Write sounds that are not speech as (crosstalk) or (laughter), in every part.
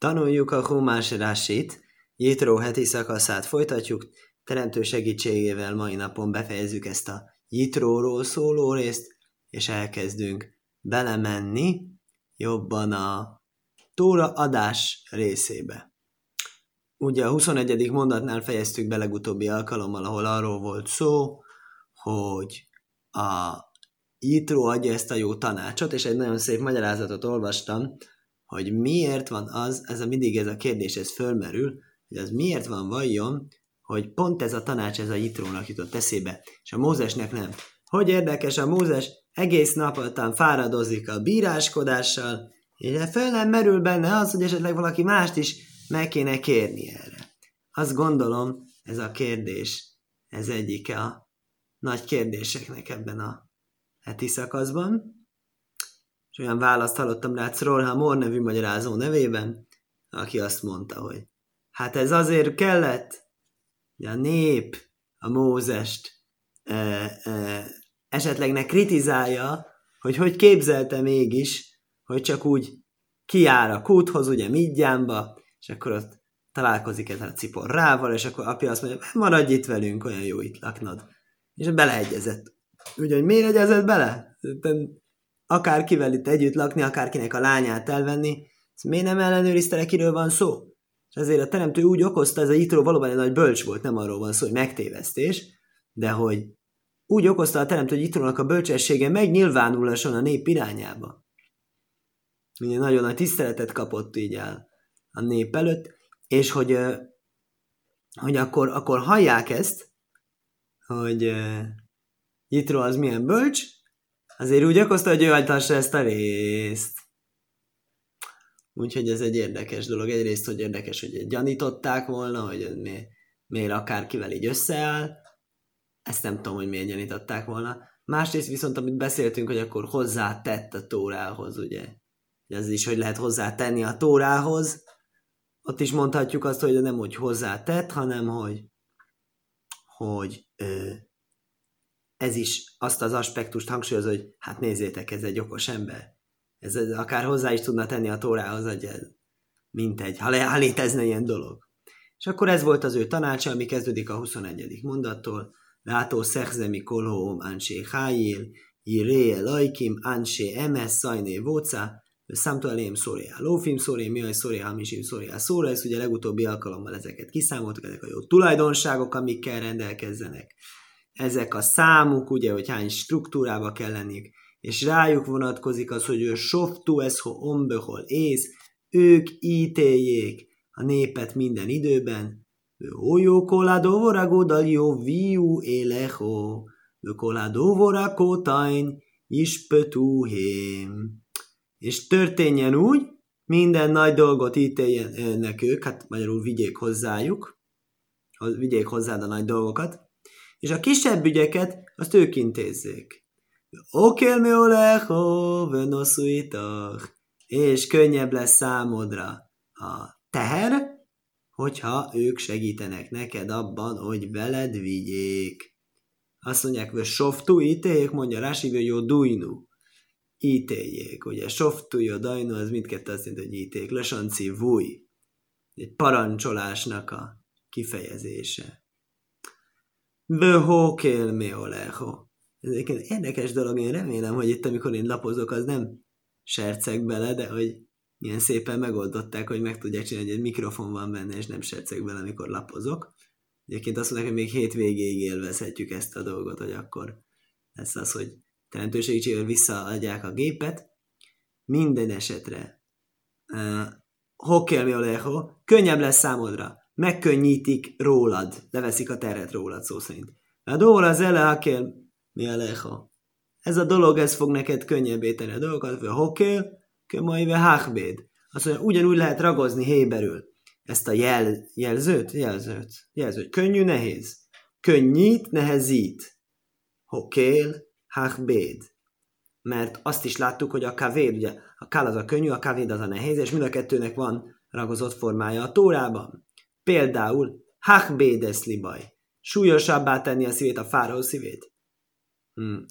Tanuljuk a Humás Rásit, Jitró heti szakaszát folytatjuk, teremtő segítségével mai napon befejezzük ezt a Jitróról szóló részt, és elkezdünk belemenni jobban a Tóra adás részébe. Ugye a 21. mondatnál fejeztük be legutóbbi alkalommal, ahol arról volt szó, hogy a Jitró adja ezt a jó tanácsot, és egy nagyon szép magyarázatot olvastam, hogy miért van az, ez a mindig ez a kérdés, ez fölmerül, hogy az miért van vajon, hogy pont ez a tanács, ez a Jitrónak jutott eszébe, és a Mózesnek nem. Hogy érdekes, a Mózes egész nap után fáradozik a bíráskodással, és föl nem merül benne az, hogy esetleg valaki mást is meg kéne kérni erre. Azt gondolom, ez a kérdés, ez egyike a nagy kérdéseknek ebben a heti szakaszban olyan választ hallottam rá Szrolha nevű magyarázó nevében, aki azt mondta, hogy hát ez azért kellett, hogy a nép a Mózest e, e, esetleg ne kritizálja, hogy hogy képzelte mégis, hogy csak úgy kiár a kúthoz, ugye Midjánba, és akkor ott találkozik ez a ciporrával, és akkor apja azt mondja, maradj itt velünk, olyan jó itt laknod. És beleegyezett. Ugye, miért egyezett bele? Akárkivel itt együtt lakni, akárkinek a lányát elvenni, ez miért nem ellenőrizte kiről van szó? És ezért a teremtő úgy okozta, ez a Jitró valóban egy nagy bölcs volt, nem arról van szó, hogy megtévesztés, de hogy úgy okozta a teremtő, hogy Jitrónak a bölcsessége megnyilvánuláson a nép irányába. Ugye nagyon nagy tiszteletet kapott így el a nép előtt, és hogy, hogy akkor, akkor hallják ezt, hogy Jitró az milyen bölcs, azért úgy okozta, hogy ő hagytassa ezt a részt. Úgyhogy ez egy érdekes dolog. Egyrészt, hogy érdekes, hogy gyanították volna, hogy mi, miért akárkivel így összeáll. Ezt nem tudom, hogy miért gyanították volna. Másrészt viszont, amit beszéltünk, hogy akkor hozzátett a tórához, ugye? Ez is, hogy lehet hozzátenni a tórához. Ott is mondhatjuk azt, hogy nem hogy hozzátett, hanem hogy hogy ö, ez is azt az aspektust hangsúlyoz, hogy hát nézzétek, ez egy okos ember. Ez, akár hozzá is tudna tenni a tórához, hogy ez mint egy, ha, le, ha létezne ilyen dolog. És akkor ez volt az ő tanácsa, ami kezdődik a 21. mondattól. Látó szechzemi kolhóm ansé hájél, jiré lajkim ansé emes szajné vóca, számtó elém szórjá lófim szóré, miaj szóré, hamisim szórjá szóra, ez ugye legutóbbi alkalommal ezeket kiszámoltuk, ezek a jó tulajdonságok, amikkel rendelkezzenek ezek a számuk, ugye, hogy hány struktúrába kell lenni, és rájuk vonatkozik az, hogy ő softu ho ombehol ész, ők ítéljék a népet minden időben, Ojo koladovora godal jó viu éleho, koladovora kótain ispetúhém. És történjen úgy, minden nagy dolgot ítéljenek ők, hát magyarul vigyék hozzájuk, vigyék hozzád a nagy dolgokat, és a kisebb ügyeket azt ők intézzék. Mi olecho, venoszuitach, és könnyebb lesz számodra a teher, hogyha ők segítenek neked abban, hogy veled vigyék. Azt mondják, hogy softu ítéljék, mondja Rási, hogy jó dujnu. Ítéljék. Ugye softu, jó dajnu, az mindkettő azt jelenti, hogy ítéljék. Lesanci vuj. Egy parancsolásnak a kifejezése. Behókél mi oleho. Ez egy érdekes dolog, én remélem, hogy itt, amikor én lapozok, az nem serceg bele, de hogy milyen szépen megoldották, hogy meg tudják csinálni, hogy egy mikrofon van benne, és nem serceg bele, amikor lapozok. Egyébként azt mondják, hogy még hét végéig élvezhetjük ezt a dolgot, hogy akkor lesz az, hogy teremtősegítségével visszaadják a gépet. Minden esetre uh, hokel mi oleho, könnyebb lesz számodra megkönnyítik rólad, leveszik a teret rólad szó szerint. A dóra az elehakél, mi a leha. Ez a dolog, ez fog neked könnyebbé tenni a dolgokat, vagy hokél, kömaive hachbéd. Azt mondja, ugyanúgy lehet ragozni héberül ezt a jel, jelzőt, jelzőt, jelzőt. Könnyű, nehéz. Könnyít, nehezít. Hokél, hachbéd. Mert azt is láttuk, hogy a kavéd, ugye a kál az a könnyű, a kavéd az a nehéz, és mind a kettőnek van ragozott formája a tórában. Például, hachbédes libaj, súlyosabbá tenni a szívét, a fáraó szívét. Hmm.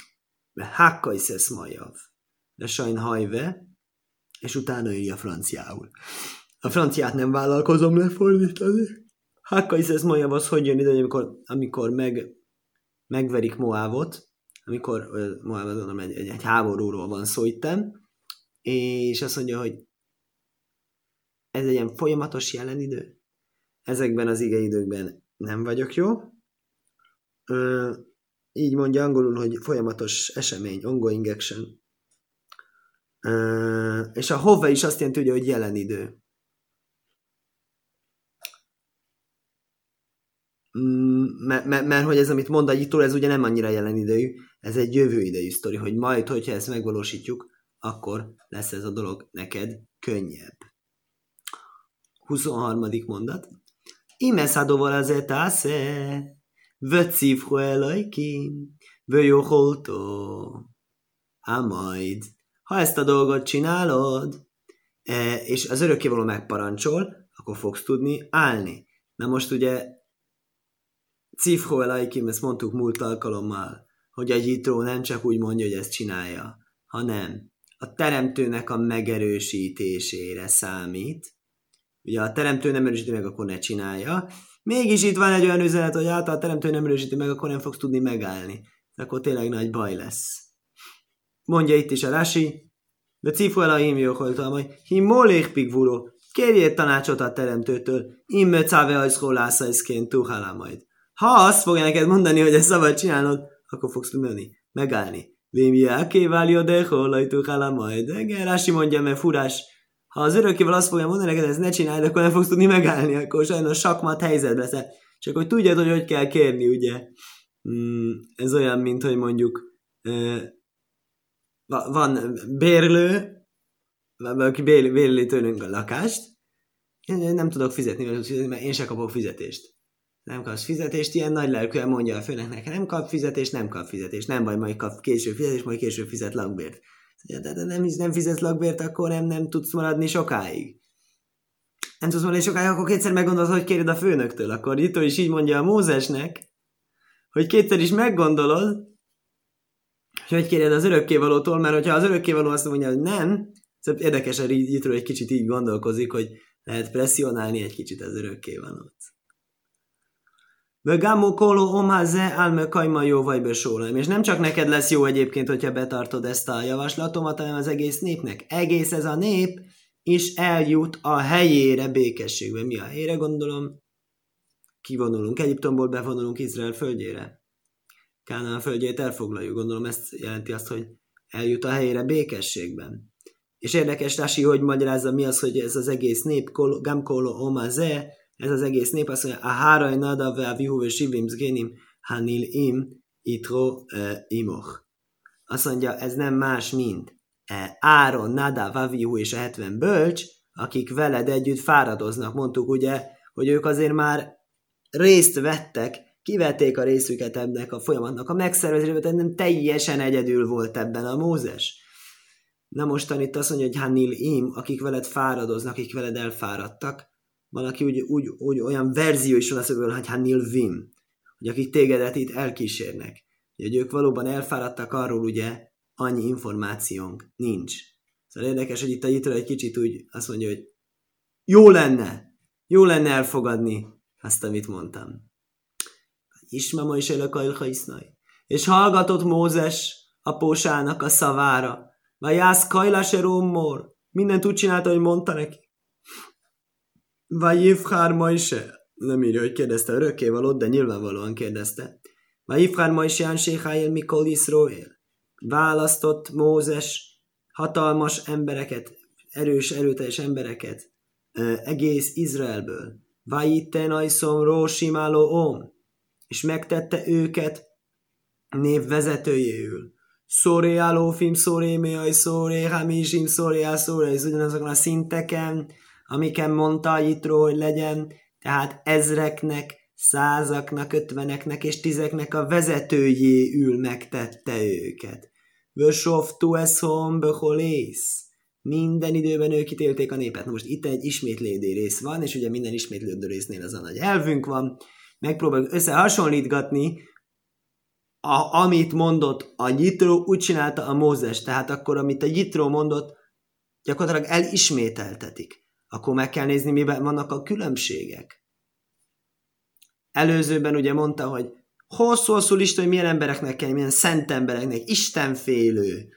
Hakkajszesz majav. De sajn hajve, és utána írja franciául. A franciát nem vállalkozom lefordítani. Ez mondja, az hogy jön ide, amikor, amikor meg, megverik Moávot, amikor Moávot mondom, egy, egy, egy háborúról van szó itten, és azt mondja, hogy ez egy ilyen folyamatos jelenidő. Ezekben az igeidőkben nem vagyok jó. Ö, így mondja angolul, hogy folyamatos esemény, ongoing action. Ö, és a hova is azt jelenti, hogy jelen idő. Mert, mert, mert hogy ez, amit mond a nyitó, ez ugye nem annyira jelen idejű, ez egy jövő idejű sztori, hogy majd, hogyha ezt megvalósítjuk, akkor lesz ez a dolog neked könnyebb. 23. mondat. Ime szádóval az etásze, vöcívho elajkim, vöjóholtó. Á majd, ha ezt a dolgot csinálod, e, és az örökkévaló megparancsol, akkor fogsz tudni állni. Na most ugye Cifho elajkim, ezt mondtuk múlt alkalommal, hogy a gyítró nem csak úgy mondja, hogy ezt csinálja, hanem a teremtőnek a megerősítésére számít. Ugye a teremtő nem erősíti meg, akkor ne csinálja. Mégis itt van egy olyan üzenet, hogy által a teremtő nem erősíti meg, akkor nem fogsz tudni megállni. Akkor tényleg nagy baj lesz. Mondja itt is a Rasi, de cifu el a hímjókoltam, hogy hi molék pigvuló, kérjél tanácsot a teremtőtől, imme cáve ajszkólászaiszként tuhalá majd. Ha azt fogja neked mondani, hogy ezt szabad csinálnod, akkor fogsz tudni megállni. Vém jáké válja de hallajtuk majd. Igen, Rási mondja, mert furás. Ha az örökével azt fogja mondani neked, ezt ne csinálj, akkor nem fogsz tudni megállni, akkor sajnos sakmat helyzet lesz. Csak hogy tudjad, hogy hogy kell kérni, ugye. Mm, ez olyan, mint hogy mondjuk van bérlő, aki bérli tőlünk a lakást, én nem tudok fizetni, mert én se kapok fizetést nem kapsz fizetést, ilyen nagy lelkűen mondja a főnek, nekem nem kap fizetést, nem kap fizetést, nem baj, majd kap később fizetést, majd később fizet lakbért. De, de nem, nem fizetsz lakbért, akkor nem, nem tudsz maradni sokáig. Nem tudsz maradni sokáig, akkor kétszer meggondolod, hogy kéred a főnöktől. Akkor itt is így mondja a Mózesnek, hogy kétszer is meggondolod, hogy hogy kéred az örökkévalótól, mert hogyha az örökkévaló azt mondja, hogy nem, szóval érdekes, hogy itt egy kicsit így gondolkozik, hogy lehet presszionálni egy kicsit az örökkévalót. Vegámó koló omháze álme kajma jó vagy besólem. És nem csak neked lesz jó egyébként, hogyha betartod ezt a javaslatomat, hanem az egész népnek. Egész ez a nép is eljut a helyére békességben. Mi a helyére gondolom? Kivonulunk Egyiptomból, bevonulunk Izrael földjére. Kánán földjét elfoglaljuk. Gondolom ezt jelenti azt, hogy eljut a helyére békességben. És érdekes, Rási, hogy magyarázza mi az, hogy ez az egész nép, Gamkolo Omaze, ez az egész nép azt mondja, a háraj nada ve a vihu ve sivim zgénim hanil im itro imoch. Azt mondja, ez nem más, mint Áron, Nada, Vavihu és a 70 bölcs, akik veled együtt fáradoznak. Mondtuk ugye, hogy ők azért már részt vettek, kivették a részüket ebnek a folyamatnak a megszervezésében, tehát nem teljesen egyedül volt ebben a Mózes. Na mostan itt azt mondja, hogy Hanil Im, akik veled fáradoznak, akik veled elfáradtak, valaki úgy, úgy, úgy olyan verzió is van a hogy Hanil Vim, hogy akik tégedet itt elkísérnek. Hogy ők valóban elfáradtak arról, ugye, annyi információnk nincs. Szóval érdekes, hogy itt a Jitra egy kicsit úgy azt mondja, hogy jó lenne, jó lenne elfogadni azt, amit mondtam. Isma is a És hallgatott Mózes apósának a szavára. Vagy jász kajlaserómor. Mindent úgy csinálta, hogy mondta neki. Vajivhár Majse, nem írja, hogy kérdezte örökkévalót, de nyilvánvalóan kérdezte. Vajivhár Majse Anséhájel Mikol Iszroél. Választott Mózes hatalmas embereket, erős, erőteljes embereket egész Izraelből. Vajitten ajszom rósimáló om, és megtette őket névvezetőjéül. Szóré álófim, szóré méaj, szóré hamisim, szóré á, szóré, ez ugyanazokon a szinteken, amiken mondta a Jitro, hogy legyen, tehát ezreknek, százaknak, ötveneknek és tizeknek a vezetőjéül megtette őket. Vösoftu eszom beholész. Minden időben ők ítélték a népet. Na most itt egy ismétlődő rész van, és ugye minden ismétlődő résznél az a nagy elvünk van. Megpróbáljuk összehasonlítgatni, a, amit mondott a Jitro, úgy csinálta a Mózes. Tehát akkor, amit a Jitro mondott, gyakorlatilag elismételtetik akkor meg kell nézni, miben vannak a különbségek. Előzőben ugye mondta, hogy hosszú-hosszú lista, hogy milyen embereknek kell, milyen szent embereknek, istenfélő,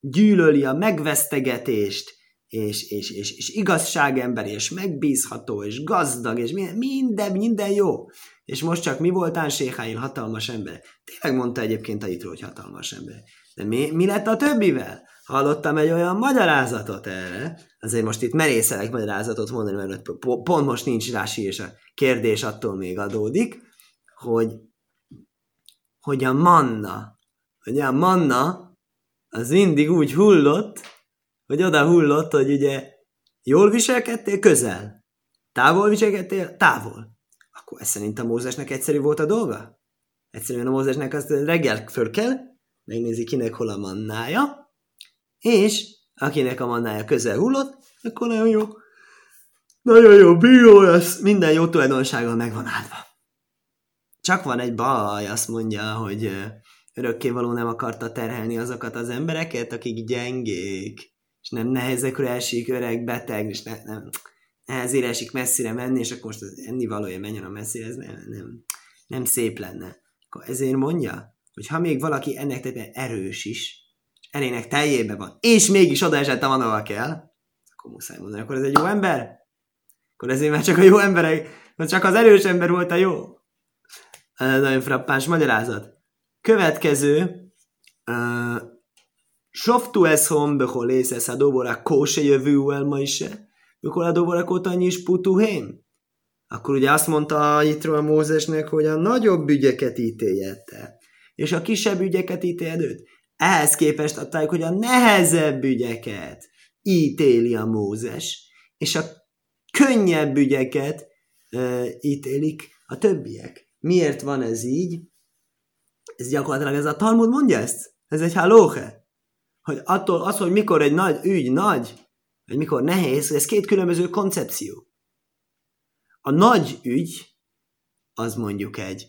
gyűlöli a megvesztegetést, és, és, és, és igazságember, és megbízható, és gazdag, és minden, minden, minden jó. És most csak mi voltán Séháil hatalmas ember. Tényleg mondta egyébként a Itro, hogy hatalmas ember. De mi, mi lett a többivel? Hallottam egy olyan magyarázatot erre, azért most itt merészelek magyarázatot mondani, mert pont most nincs rási, és a kérdés attól még adódik, hogy, hogy a manna, hogy a manna az mindig úgy hullott, hogy oda hullott, hogy ugye jól viselkedtél, közel. Távol viselkedtél, távol. Akkor ez szerint a Mózesnek egyszerű volt a dolga? Egyszerűen a Mózesnek azt reggel föl kell, megnézi kinek hol a mannája, és akinek a mannája közel hullott, akkor nagyon jó, nagyon jó bíró lesz, minden jó tulajdonsággal megvan áldva. Csak van egy baj, azt mondja, hogy örökkévaló nem akarta terhelni azokat az embereket, akik gyengék, és nem nehezekre esik, öreg, beteg, és ne, nem, nehezére esik messzire menni, és akkor most az ennivalója menjen a messzire, ez nem, nem, nem szép lenne. Akkor ezért mondja, hogy ha még valaki ennek tetejében erős is, erének teljébe van, és mégis oda esett, ahol kell, akkor muszáj mondani, akkor ez egy jó ember? Akkor ezért már csak a jó emberek, csak az erős ember volt a jó? Nagyon frappáns magyarázat. Következő, uh, Softu ez hom behol észesz a dobora kóse jövő el ma is mikor a dobora kotanyi is putuhém? Akkor ugye azt mondta Itro a Mózesnek, hogy a nagyobb ügyeket ítéljette, és a kisebb ügyeket ítéljed őt. Ehhez képest adták, hogy a nehezebb ügyeket ítéli a Mózes, és a könnyebb ügyeket uh, ítélik a többiek. Miért van ez így? Ez gyakorlatilag ez a Talmud mondja ezt? Ez egy halóhe. Hogy attól az, hogy mikor egy nagy ügy nagy, vagy mikor nehéz, ez két különböző koncepció. A nagy ügy, az mondjuk egy,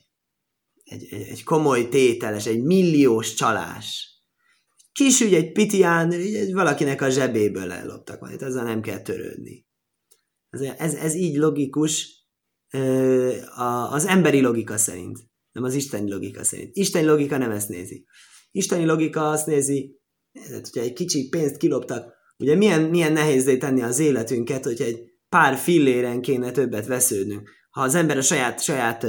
egy, egy komoly tételes, egy milliós csalás. Kis ügy, egy pitián, valakinek a zsebéből elloptak majd, ezzel nem kell törődni. Ez, ez, ez így logikus az emberi logika szerint, nem az isteni logika szerint. Isteni logika nem ezt nézi. Isteni logika azt nézi, hogyha egy kicsi pénzt kiloptak, ugye milyen, milyen nehéz tenni az életünket, hogyha egy pár filléren kéne többet vesződnünk. Ha az ember a saját, saját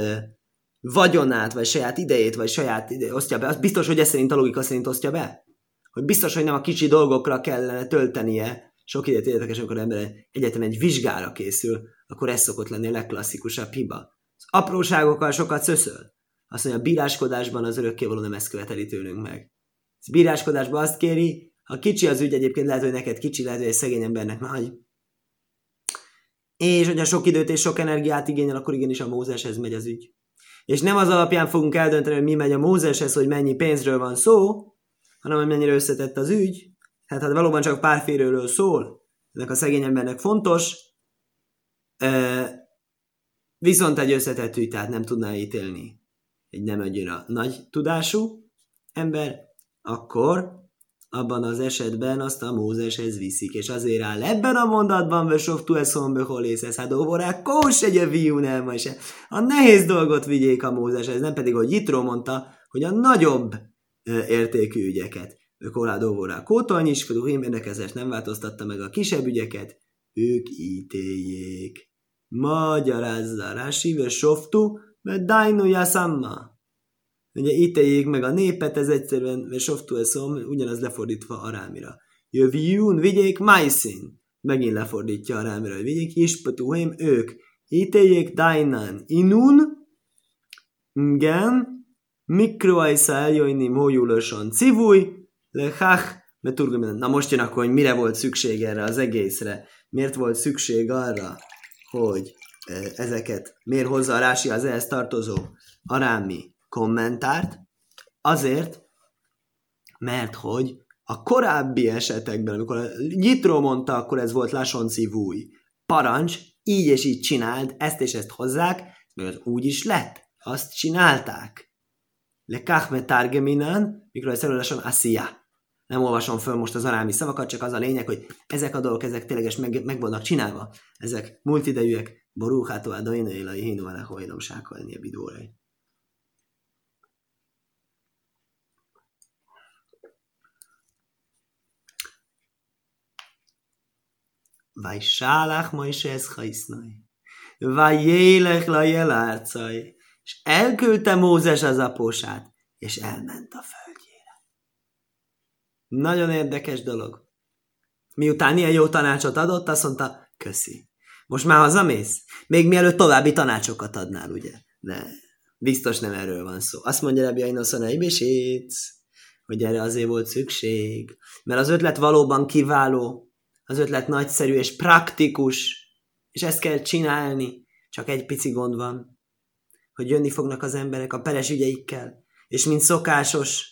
vagyonát, vagy saját idejét, vagy saját ide, osztja be, az biztos, hogy ez szerint a logika szerint osztja be. Hogy biztos, hogy nem a kicsi dolgokra kellene töltenie, sok időt érdekes, amikor ember egyetem egy vizsgára készül, akkor ez szokott lenni a legklasszikusabb hiba. Az apróságokkal sokat szöszöl. Azt mondja, a bíráskodásban az örökkévaló nem ezt követeli tőlünk meg. A bíráskodásban azt kéri, ha kicsi az ügy, egyébként lehet, hogy neked kicsi, lehet, hogy egy szegény embernek nagy. És hogyha sok időt és sok energiát igényel, akkor igenis a Mózeshez megy az ügy. És nem az alapján fogunk eldönteni, hogy mi megy a Mózeshez, hogy mennyi pénzről van szó, hanem hogy mennyire összetett az ügy. Hát hát valóban csak pár férőről szól, ennek a szegény embernek fontos, viszont egy összetett ügy, tehát nem tudná ítélni egy nem annyira nagy tudású ember, akkor abban az esetben azt a Mózeshez viszik, és azért áll ebben a mondatban, sok tu eszon beholész ez, hát óvorák, kós egy a. A nehéz dolgot vigyék a Mózeshez, nem pedig, hogy Jitro mondta, hogy a nagyobb értékű ügyeket. Ők óvorák kótolny is, Fuduhim érdekezés nem változtatta meg a kisebb ügyeket, ők ítéljék. Magyarázza Rási, ve softu, ve dainu yasamma. Ugye ítéljék meg a népet, ez egyszerűen, ve softu eszom, ugyanaz lefordítva arámira. Jövjún, vigyék majszin. Megint lefordítja arámira, hogy vigyék ispetuhém, ők. Ítéljék dainan inun, igen, mikroajsza eljöjni mójulosan civúj, lehach, Na most jön akkor, hogy mire volt szükség erre az egészre. Miért volt szükség arra, hogy ezeket, miért hozza a Rási az ehhez tartozó arámi kommentárt? Azért, mert hogy a korábbi esetekben, amikor Nyitro mondta, akkor ez volt új. Parancs, így és így csináld, ezt és ezt hozzák, mert úgy is lett. Azt csinálták. Le kachme targeminan, mikor terülesen asszia. Nem olvasom föl most az arámi szavakat, csak az a lényeg, hogy ezek a dolgok, ezek tényleges meg, meg vannak csinálva. Ezek multidejűek, borúhátó a doinai a hínu a a bidórai. Vaj sálach Moshe ez hajsznai. Vaj jélech la jelárcaj. És elküldte Mózes az apósát, és elment a földjére. Nagyon érdekes dolog. Miután ilyen jó tanácsot adott, azt mondta, köszi. Most már hazamész? Még mielőtt további tanácsokat adnál, ugye? Ne, biztos nem erről van szó. Azt mondja Rabbi Ainoszon hogy erre azért volt szükség. Mert az ötlet valóban kiváló, az ötlet nagyszerű és praktikus, és ezt kell csinálni. Csak egy pici gond van, hogy jönni fognak az emberek a peres ügyeikkel, és mint szokásos,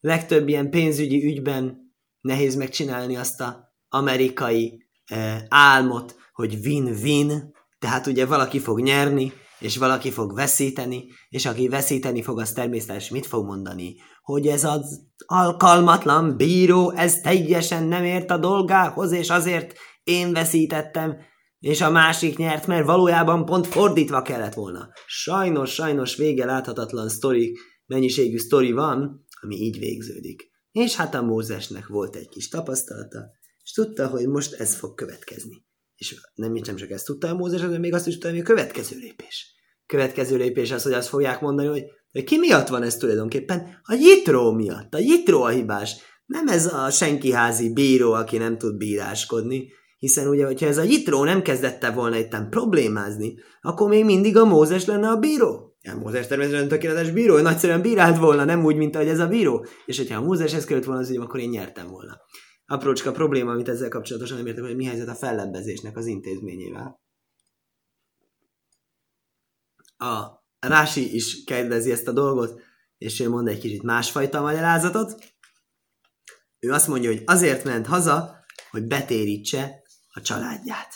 legtöbb ilyen pénzügyi ügyben nehéz megcsinálni azt a amerikai eh, álmot, hogy win-win, tehát ugye valaki fog nyerni, és valaki fog veszíteni, és aki veszíteni fog, az természetesen mit fog mondani? Hogy ez az alkalmatlan bíró, ez teljesen nem ért a dolgához, és azért én veszítettem, és a másik nyert, mert valójában pont fordítva kellett volna. Sajnos, sajnos vége láthatatlan sztori, mennyiségű sztori van, ami így végződik. És hát a Mózesnek volt egy kis tapasztalata, és tudta, hogy most ez fog következni. És nem, nem csak ezt tudta a Mózes, hanem még azt is tudta, hogy a következő lépés. Következő lépés az, hogy azt fogják mondani, hogy de ki miatt van ez tulajdonképpen? A Jitró miatt. A Jitró a hibás. Nem ez a senkiházi bíró, aki nem tud bíráskodni, hiszen ugye, hogyha ez a Jitró nem kezdette volna itt problémázni, akkor még mindig a Mózes lenne a bíró. Ja, Mózes természetesen tökéletes bíró, hogy nagyszerűen bírált volna, nem úgy, mint ahogy ez a bíró. És hogyha a Mózes ezt kellett volna az ügyem, akkor én nyertem volna. Aprócska probléma, amit ezzel kapcsolatosan nem értem, hogy mi helyzet a fellebbezésnek az intézményével. A Rási is kérdezi ezt a dolgot, és ő mond egy kicsit másfajta magyarázatot. Ő azt mondja, hogy azért ment haza, hogy betérítse a családját.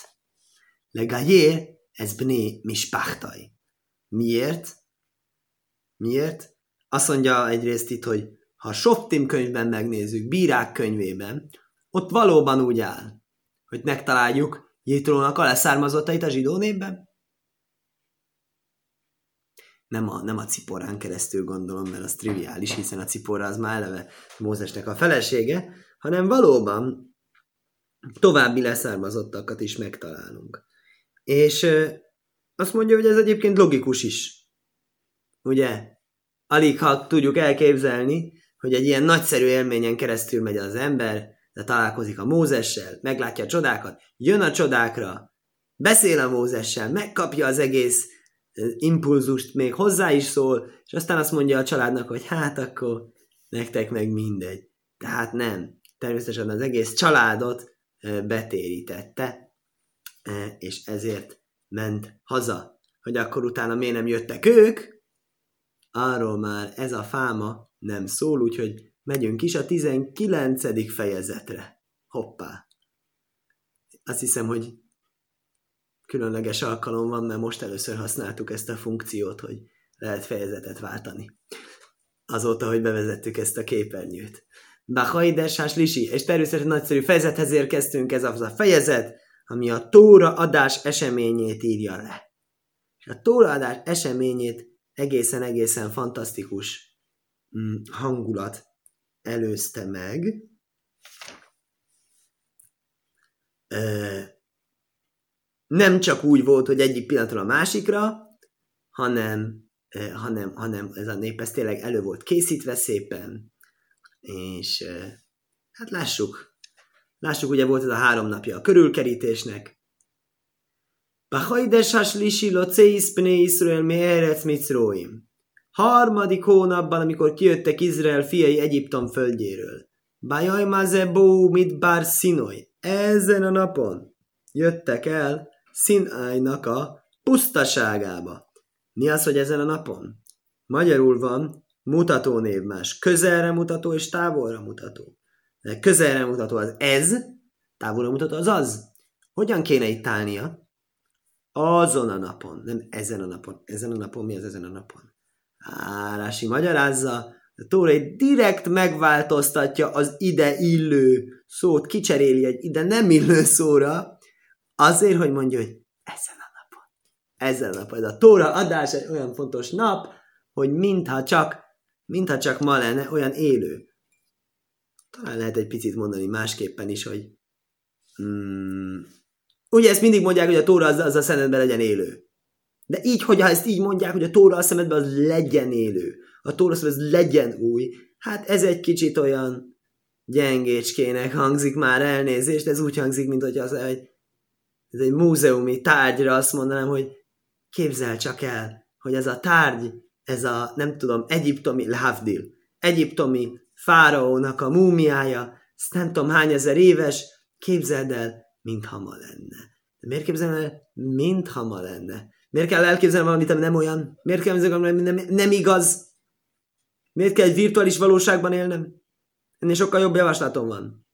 Legajér, ez bné mispachtai. Miért? Miért? Azt mondja egyrészt itt, hogy ha a Softim könyvben megnézzük, Bírák könyvében, ott valóban úgy áll, hogy megtaláljuk Jétrónak a leszármazottait a zsidó népben. Nem a, nem a ciporán keresztül gondolom, mert az triviális, hiszen a cipora az már eleve Mózesnek a felesége, hanem valóban további leszármazottakat is megtalálunk. És azt mondja, hogy ez egyébként logikus is. Ugye? Alig ha tudjuk elképzelni, hogy egy ilyen nagyszerű élményen keresztül megy az ember, de találkozik a Mózessel, meglátja a csodákat, jön a csodákra, beszél a Mózessel, megkapja az egész impulzust, még hozzá is szól, és aztán azt mondja a családnak, hogy hát akkor nektek meg mindegy. Tehát nem. Természetesen az egész családot betérítette, és ezért ment haza. Hogy akkor utána miért nem jöttek ők, arról már ez a fáma nem szól, úgyhogy megyünk is a 19. fejezetre. Hoppá! Azt hiszem, hogy különleges alkalom van, mert most először használtuk ezt a funkciót, hogy lehet fejezetet váltani. Azóta, hogy bevezettük ezt a képernyőt. Bahaidesás lisi, és természetesen nagyszerű fejezethez érkeztünk, ez az a fejezet, ami a Tóra adás eseményét írja le. És a Tóra adás eseményét egészen-egészen fantasztikus mm, hangulat előzte meg. Nem csak úgy volt, hogy egyik pillanatról a másikra, hanem, hanem, hanem ez a nép ez tényleg elő volt készítve szépen, és hát lássuk, lássuk, ugye volt ez a három napja a körülkerítésnek, Bachajdes haslisi locéis pne Israel meerec mitzróim. Harmadik hónapban, amikor kijöttek Izrael fiai Egyiptom földjéről. Bajaj mazebó mit bár szinoly. Ezen a napon jöttek el Szinájnak a pusztaságába. Mi az, hogy ezen a napon? Magyarul van mutató névmás. Közelre mutató és távolra mutató. De közelre mutató az ez, távolra mutató az az. Hogyan kéne itt állnia? Azon a napon, nem ezen a napon. Ezen a napon mi az ezen a napon? Árási magyarázza, A Tóra direkt megváltoztatja az ide illő szót, kicseréli egy ide nem illő szóra, azért, hogy mondja, hogy ezen a napon, ezen a napon. A Tóra adás egy olyan fontos nap, hogy mintha csak, mintha csak ma lenne olyan élő. Talán lehet egy picit mondani másképpen is, hogy mm, ugye ezt mindig mondják, hogy a Tóra az, az a szemedben legyen élő. De így, hogyha ezt így mondják, hogy a Tóra a szemedben az legyen élő, a Tóra az legyen új, hát ez egy kicsit olyan gyengécskének hangzik már elnézést, ez úgy hangzik, mint hogy az egy, ez egy múzeumi tárgyra azt mondanám, hogy képzel csak el, hogy ez a tárgy, ez a, nem tudom, egyiptomi, Lavdil, egyiptomi fáraónak a múmiája, ezt nem tudom hány ezer éves, képzeld el, mintha ma lenne. De miért képzelem el, mintha ma lenne? Miért kell elképzelni valamit, ami nem olyan? Miért kell elképzelni valamit, ami nem, nem igaz? Miért kell egy virtuális valóságban élnem? Ennél sokkal jobb javaslatom van.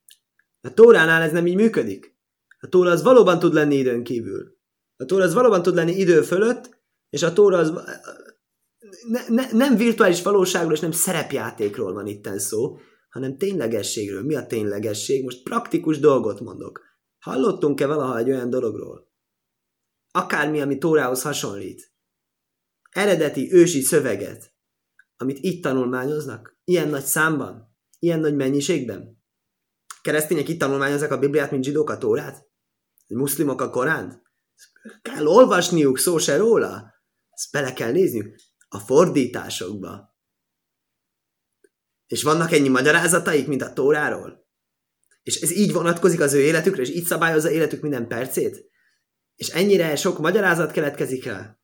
A Tóránál ez nem így működik. A Tóra az valóban tud lenni időn kívül. A Tóra az valóban tud lenni idő fölött, és a Tóra az ne, ne, nem virtuális valóságról és nem szerepjátékról van itten szó, hanem ténylegességről. Mi a ténylegesség? Most praktikus dolgot mondok. Hallottunk-e valaha egy olyan dologról? Akármi, ami Tórához hasonlít. Eredeti ősi szöveget, amit itt tanulmányoznak, ilyen nagy számban, ilyen nagy mennyiségben. Keresztények itt tanulmányozzák a Bibliát, mint zsidók a Tórát? Muszlimok a Koránt? Kell olvasniuk, szó se róla. Ezt bele kell nézniük a fordításokba. És vannak ennyi magyarázataik, mint a Tóráról? És ez így vonatkozik az ő életükre, és így szabályozza életük minden percét? És ennyire sok magyarázat keletkezik rá?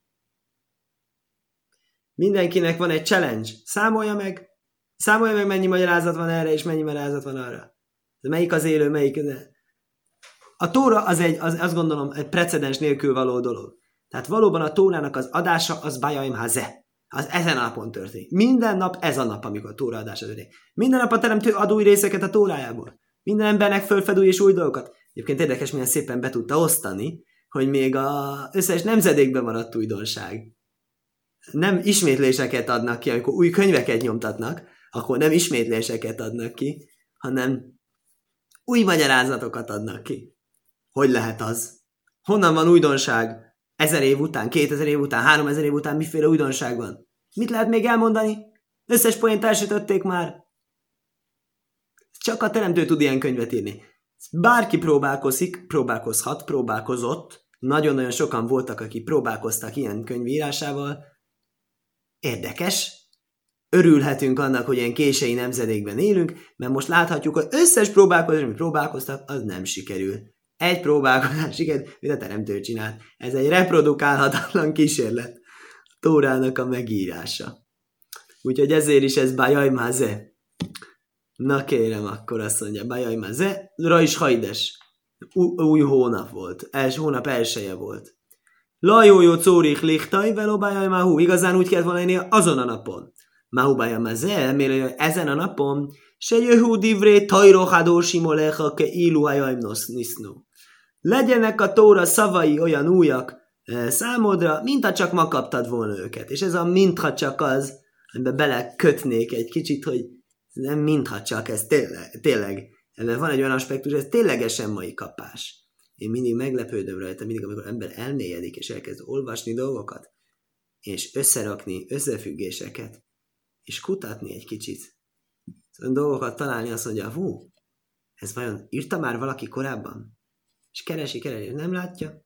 Mindenkinek van egy challenge. Számolja meg, számolja meg, mennyi magyarázat van erre, és mennyi magyarázat van arra. De melyik az élő, melyik... A Tóra az egy, az, azt gondolom, egy precedens nélkül való dolog. Tehát valóban a Tórának az adása az Bajaim Haze az ezen a napon történik. Minden nap ez a nap, amikor a tóraadás történik. Minden nap a teremtő ad új részeket a tórájából. Minden embernek fölfed új és új dolgokat. Egyébként érdekes, milyen szépen be tudta osztani, hogy még az összes nemzedékben maradt újdonság. Nem ismétléseket adnak ki, amikor új könyveket nyomtatnak, akkor nem ismétléseket adnak ki, hanem új magyarázatokat adnak ki. Hogy lehet az? Honnan van újdonság? Ezer év után, kétezer év után, háromezer év után miféle újdonság van? Mit lehet még elmondani? Összes poént elsütötték már. Csak a teremtő tud ilyen könyvet írni. Bárki próbálkozik, próbálkozhat, próbálkozott. Nagyon-nagyon sokan voltak, akik próbálkoztak ilyen könyvírásával. Érdekes. Örülhetünk annak, hogy ilyen kései nemzedékben élünk, mert most láthatjuk, hogy összes próbálkozás, amit próbálkoztak, az nem sikerül. Egy próbálkozás, igen, mit a teremtő csinált. Ez egy reprodukálhatatlan kísérlet. Tórának a megírása. Úgyhogy ezért is ez Bajaj Maze. Na kérem, akkor azt mondja, Bajaj Maze, Ra is hajdes. Új hónap volt. Els, hónap elsője volt. Lajójó córich lichtaj, veló Bajaj Mahu. Igazán úgy kellett volna lenni azon a napon. Mahu Bajaj Maze, mert ezen a napon se jöhú divré tajrohadó simolecha ke ilu nisznu legyenek a tóra szavai olyan újak e, számodra, mintha csak ma kaptad volna őket. És ez a mintha csak az, amiben belekötnék egy kicsit, hogy nem mintha csak, ez tényleg, tényleg ennek van egy olyan aspektus, ez ténylegesen mai kapás. Én mindig meglepődöm rajta, mindig, amikor ember elmélyedik, és elkezd olvasni dolgokat, és összerakni összefüggéseket, és kutatni egy kicsit. Szóval dolgokat találni, azt mondja, hú, ez vajon írta már valaki korábban? és keresi, keresi, nem látja.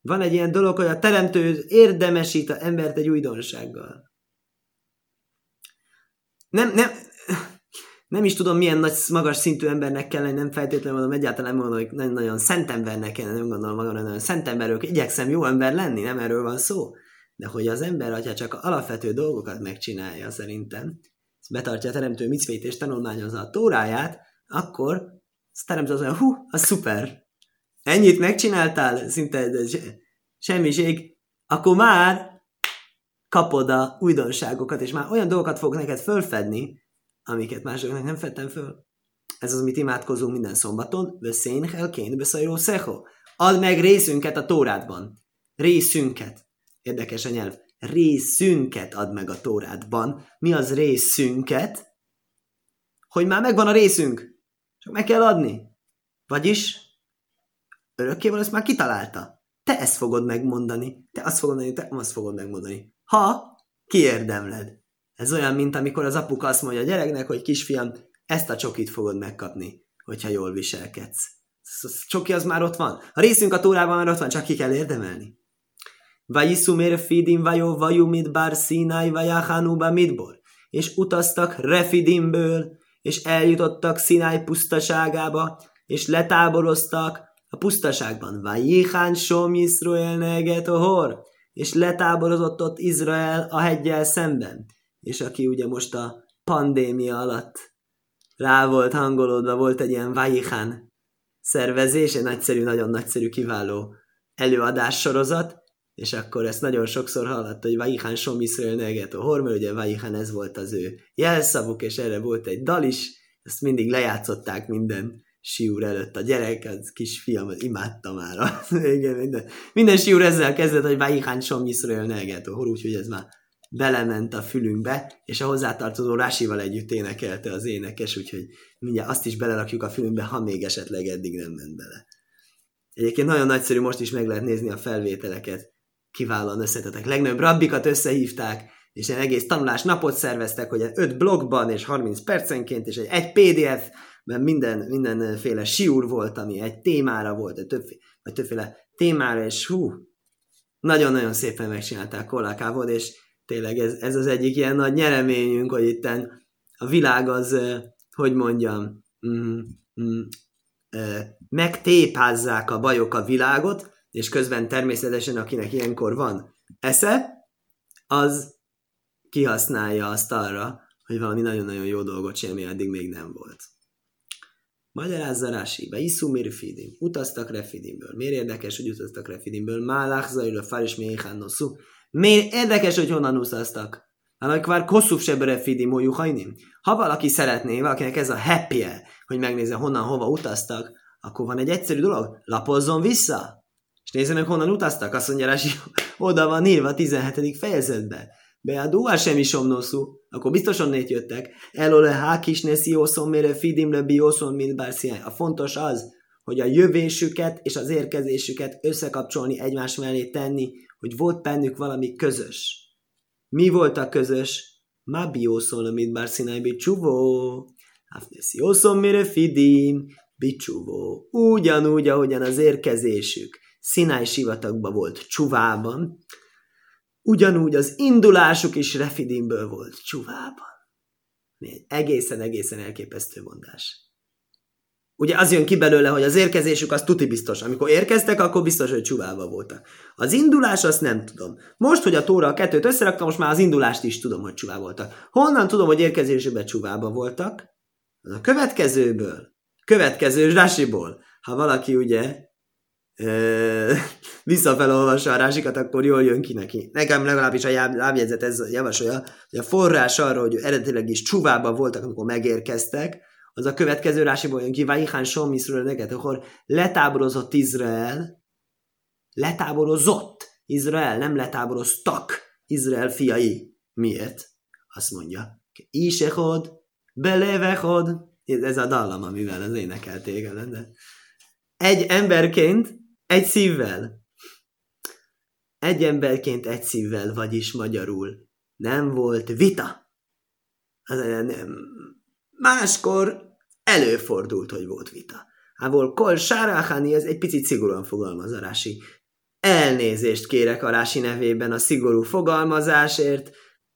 Van egy ilyen dolog, hogy a teremtő érdemesít a embert egy újdonsággal. Nem, nem, nem is tudom, milyen nagy, magas szintű embernek kell lenni, nem feltétlenül mondom, egyáltalán nem mondom, hogy nagyon, nagyon szent embernek kell nem gondolom magamra, nagyon szent emberről, igyekszem jó ember lenni, nem erről van szó. De hogy az ember, ha csak alapvető dolgokat megcsinálja szerintem, betartja a teremtő micvét és tanulmányozza a tóráját, akkor aztán nem tudom, hú, az szuper. Ennyit megcsináltál, szinte semmiség, akkor már kapod a újdonságokat, és már olyan dolgokat fog neked fölfedni, amiket másoknak nem fedtem föl. Ez az, amit imádkozunk minden szombaton. Veszén helkén, beszajró szeho. Add meg részünket a tórádban. Részünket. Érdekes a nyelv. részünket ad meg a Tórádban. Mi az részünket? Hogy már megvan a részünk, csak meg kell adni. Vagyis örökkéval ezt már kitalálta. Te ezt fogod megmondani, te azt fogod megmondani, te azt fogod megmondani. Ha kiérdemled. Ez olyan, mint amikor az apuka azt mondja a gyereknek, hogy kisfiam, ezt a csokit fogod megkapni, hogyha jól viselkedsz. A csoki az már ott van. A részünk a tórában már ott van, csak ki kell érdemelni. Vajiszumér fidim vajó vajú midbar színai vajachanúba midbor. És utaztak Refidimből, és eljutottak Szináj pusztaságába, és letáboroztak a pusztaságban. Vajihán som Yisrael neget ohor, és letáborozott ott Izrael a hegyel szemben. És aki ugye most a pandémia alatt rá volt hangolódva, volt egy ilyen Vajihán szervezés, egy nagyszerű, nagyon nagyszerű, kiváló előadás sorozat, és akkor ezt nagyon sokszor hallott, hogy Vajihán som Yisrael neget ohor, mert ugye Vajihán ez volt az ő jelszavuk, és erre volt egy dal is, ezt mindig lejátszották minden siúr előtt. A gyerek, az kisfiam, az imádta már. (laughs) Igen, minden, minden siúr ezzel kezdett, hogy Vájihán som Yisrael negetó, úgyhogy ez már belement a fülünkbe, és a hozzátartozó Rásival együtt énekelte az énekes, úgyhogy mindjárt azt is belerakjuk a fülünkbe, ha még esetleg eddig nem ment bele. Egyébként nagyon nagyszerű, most is meg lehet nézni a felvételeket. Kiválóan összetetek. Legnagyobb rabbikat összehívták, és egy egész tanulás napot szerveztek, hogy 5 blogban és 30 percenként, és egy, egy PDF, mert minden, mindenféle siúr volt, ami egy témára volt, egy többféle, vagy többféle témára, és hú, nagyon-nagyon szépen megcsinálták Kolakávod, és tényleg ez, ez az egyik ilyen nagy nyereményünk, hogy itt a világ az, hogy mondjam, mm, mm, megtépázzák a bajok a világot, és közben természetesen akinek ilyenkor van esze, az kihasználja azt arra, hogy valami nagyon-nagyon jó dolgot semmi addig még nem volt. Magyarázza Rási, be iszú Fidim. Utaztak Refidimből. Miért érdekes, hogy utaztak Refidimből? Málach zajlő faris méhánnoszú. Miért érdekes, hogy honnan utaztak? Hanem már kosszúf se Refidim, hajnim. Ha valaki szeretné, valakinek ez a happy hogy megnézze honnan, hova utaztak, akkor van egy egyszerű dolog, lapozzon vissza, és nézze meg, honnan utaztak. Azt mondja Rási, oda van írva a 17. fejezetben. Beadó sem is omnoszú, akkor biztosan nét jöttek. Elole hákis ne sziószon mére fidimre biószon mint A fontos az, hogy a jövésüket és az érkezésüket összekapcsolni egymás mellé tenni, hogy volt bennük valami közös. Mi volt a közös? Ma biószon, mint bárszínai bicsúvó. Hafnesziószon mire fidim, bicsúvó. Ugyanúgy, ahogyan az érkezésük Szináj sivatagban volt csuvában, Ugyanúgy az indulásuk is Refidimből volt csuvában. Egészen-egészen elképesztő mondás. Ugye az jön ki belőle, hogy az érkezésük az tuti biztos. Amikor érkeztek, akkor biztos, hogy csuvában voltak. Az indulás azt nem tudom. Most, hogy a tóra a kettőt összeraktam, most már az indulást is tudom, hogy csuvában voltak. Honnan tudom, hogy érkezésükben csuvában voltak? Az a következőből. Következő zsásiból. Ha valaki ugye (laughs) visszafelolvassa a rásikat, akkor jól jön ki neki. Nekem legalábbis a lábjegyzet ez javasolja, hogy a forrás arra, hogy eredetileg is csuvában voltak, amikor megérkeztek, az a következő rásiból jön ki, Vajihán Som neked, akkor letáborozott Izrael, letáborozott Izrael, nem letáboroztak Izrael fiai. Miért? Azt mondja, Isechod, belevechod, ez a dallam, amivel az énekelték, de egy emberként egy szívvel. Egy emberként egy szívvel, vagyis magyarul. Nem volt vita. Máskor előfordult, hogy volt vita. Ávol kol sárachani, ez egy picit szigorúan fogalmaz a Rási. Elnézést kérek a Rási nevében a szigorú fogalmazásért.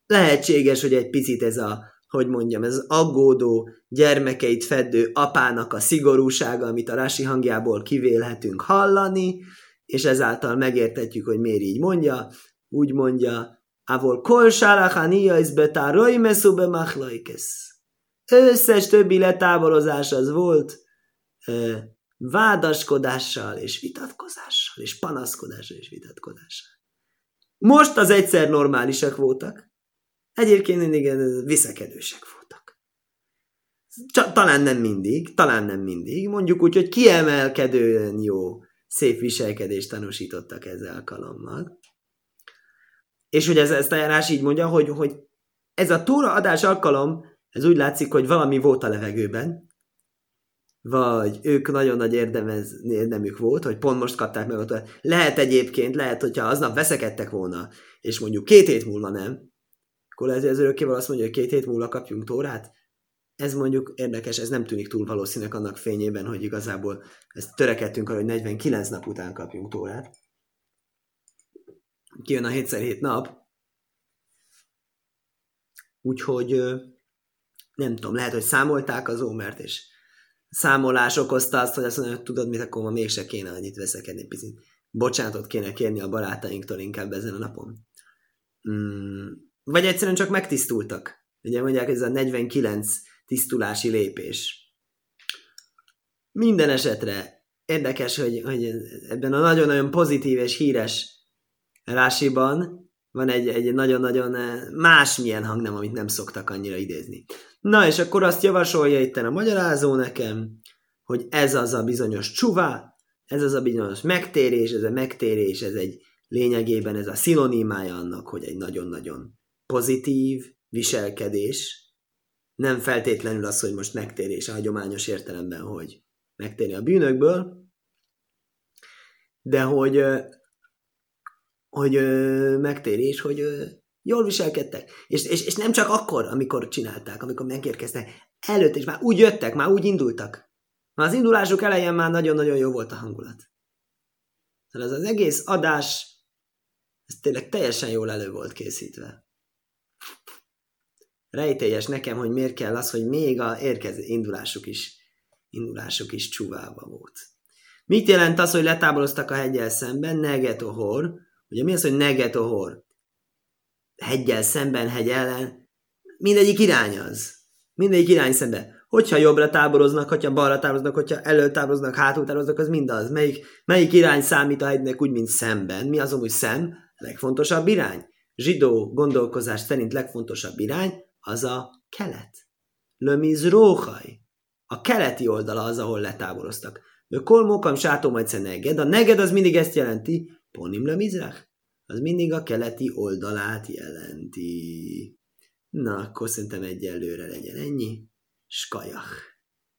Lehetséges, hogy egy picit ez a, hogy mondjam, ez aggódó, gyermekeit fedő apának a szigorúsága, amit a Rási hangjából kivélhetünk hallani, és ezáltal megértetjük, hogy miért így mondja. Úgy mondja, Avol kol sárachania is betároi messzube machlaikesz. Összes többi letáborozás az volt ö, vádaskodással és vitatkozással, és panaszkodással és vitatkozással. Most az egyszer normálisak voltak, egyébként mindig viszekedősek voltak. Csak, talán nem mindig, talán nem mindig. Mondjuk úgy, hogy kiemelkedően jó, szép viselkedést tanúsítottak ezzel alkalommal. És hogy ez, ezt a járás így mondja, hogy, hogy ez a túra adás alkalom, ez úgy látszik, hogy valami volt a levegőben, vagy ők nagyon nagy érdemez, érdemük volt, hogy pont most kapták meg a Lehet egyébként, lehet, hogyha aznap veszekedtek volna, és mondjuk két hét múlva nem, akkor lehet, hogy az örökkéval azt mondja, hogy két hét múlva kapjunk tórát. Ez mondjuk érdekes, ez nem tűnik túl valószínűleg annak fényében, hogy igazából ezt törekedtünk arra, hogy 49 nap után kapjunk tórát. Kijön a 7x7 nap, úgyhogy nem tudom, lehet, hogy számolták az ómert, és számolás okozta azt, hogy azt mondja, hogy tudod mit, akkor ma mégse kéne annyit veszekedni, picit bocsánatot kéne kérni a barátainktól inkább ezen a napon. Mm, vagy egyszerűen csak megtisztultak. Ugye mondják, ez a 49 tisztulási lépés. Minden esetre érdekes, hogy, hogy ebben a nagyon-nagyon pozitív és híres rásiban van egy, egy nagyon-nagyon másmilyen hangnem, amit nem szoktak annyira idézni. Na, és akkor azt javasolja itt a magyarázó nekem, hogy ez az a bizonyos csuvá, ez az a bizonyos megtérés, ez a megtérés, ez egy lényegében ez a szinonimája annak, hogy egy nagyon-nagyon pozitív viselkedés, nem feltétlenül az, hogy most megtérés a hagyományos értelemben, hogy megtérni a bűnökből, de hogy, hogy megtérés, hogy jól viselkedtek. És, és, és nem csak akkor, amikor csinálták, amikor megérkeztek, előtt is már úgy jöttek, már úgy indultak. Már az indulásuk elején már nagyon-nagyon jó volt a hangulat. Tehát ez az egész adás, ez tényleg teljesen jól elő volt készítve. Rejtélyes nekem, hogy miért kell az, hogy még a érkező indulásuk is, indulásuk is csúvába volt. Mit jelent az, hogy letáboroztak a hegyel szemben? Negetohor. Ugye mi az, hogy negetohor? hegyel szemben, hegy ellen, mindegyik irány az. Mindegyik irány szembe. Hogyha jobbra táboroznak, hogyha balra táboroznak, hogyha elől táboroznak, hátul táboroznak, az mindaz. Melyik, melyik irány számít a hegynek úgy, mint szemben? Mi az amúgy szem? Legfontosabb irány. Zsidó gondolkozás szerint legfontosabb irány az a kelet. Lömiz róhaj. A keleti oldala az, ahol letáboroztak. Kolmókam sátó majd neged. A neged az mindig ezt jelenti, ponim lemizrach az mindig a keleti oldalát jelenti. Na, akkor szerintem egyelőre legyen ennyi. Skajach.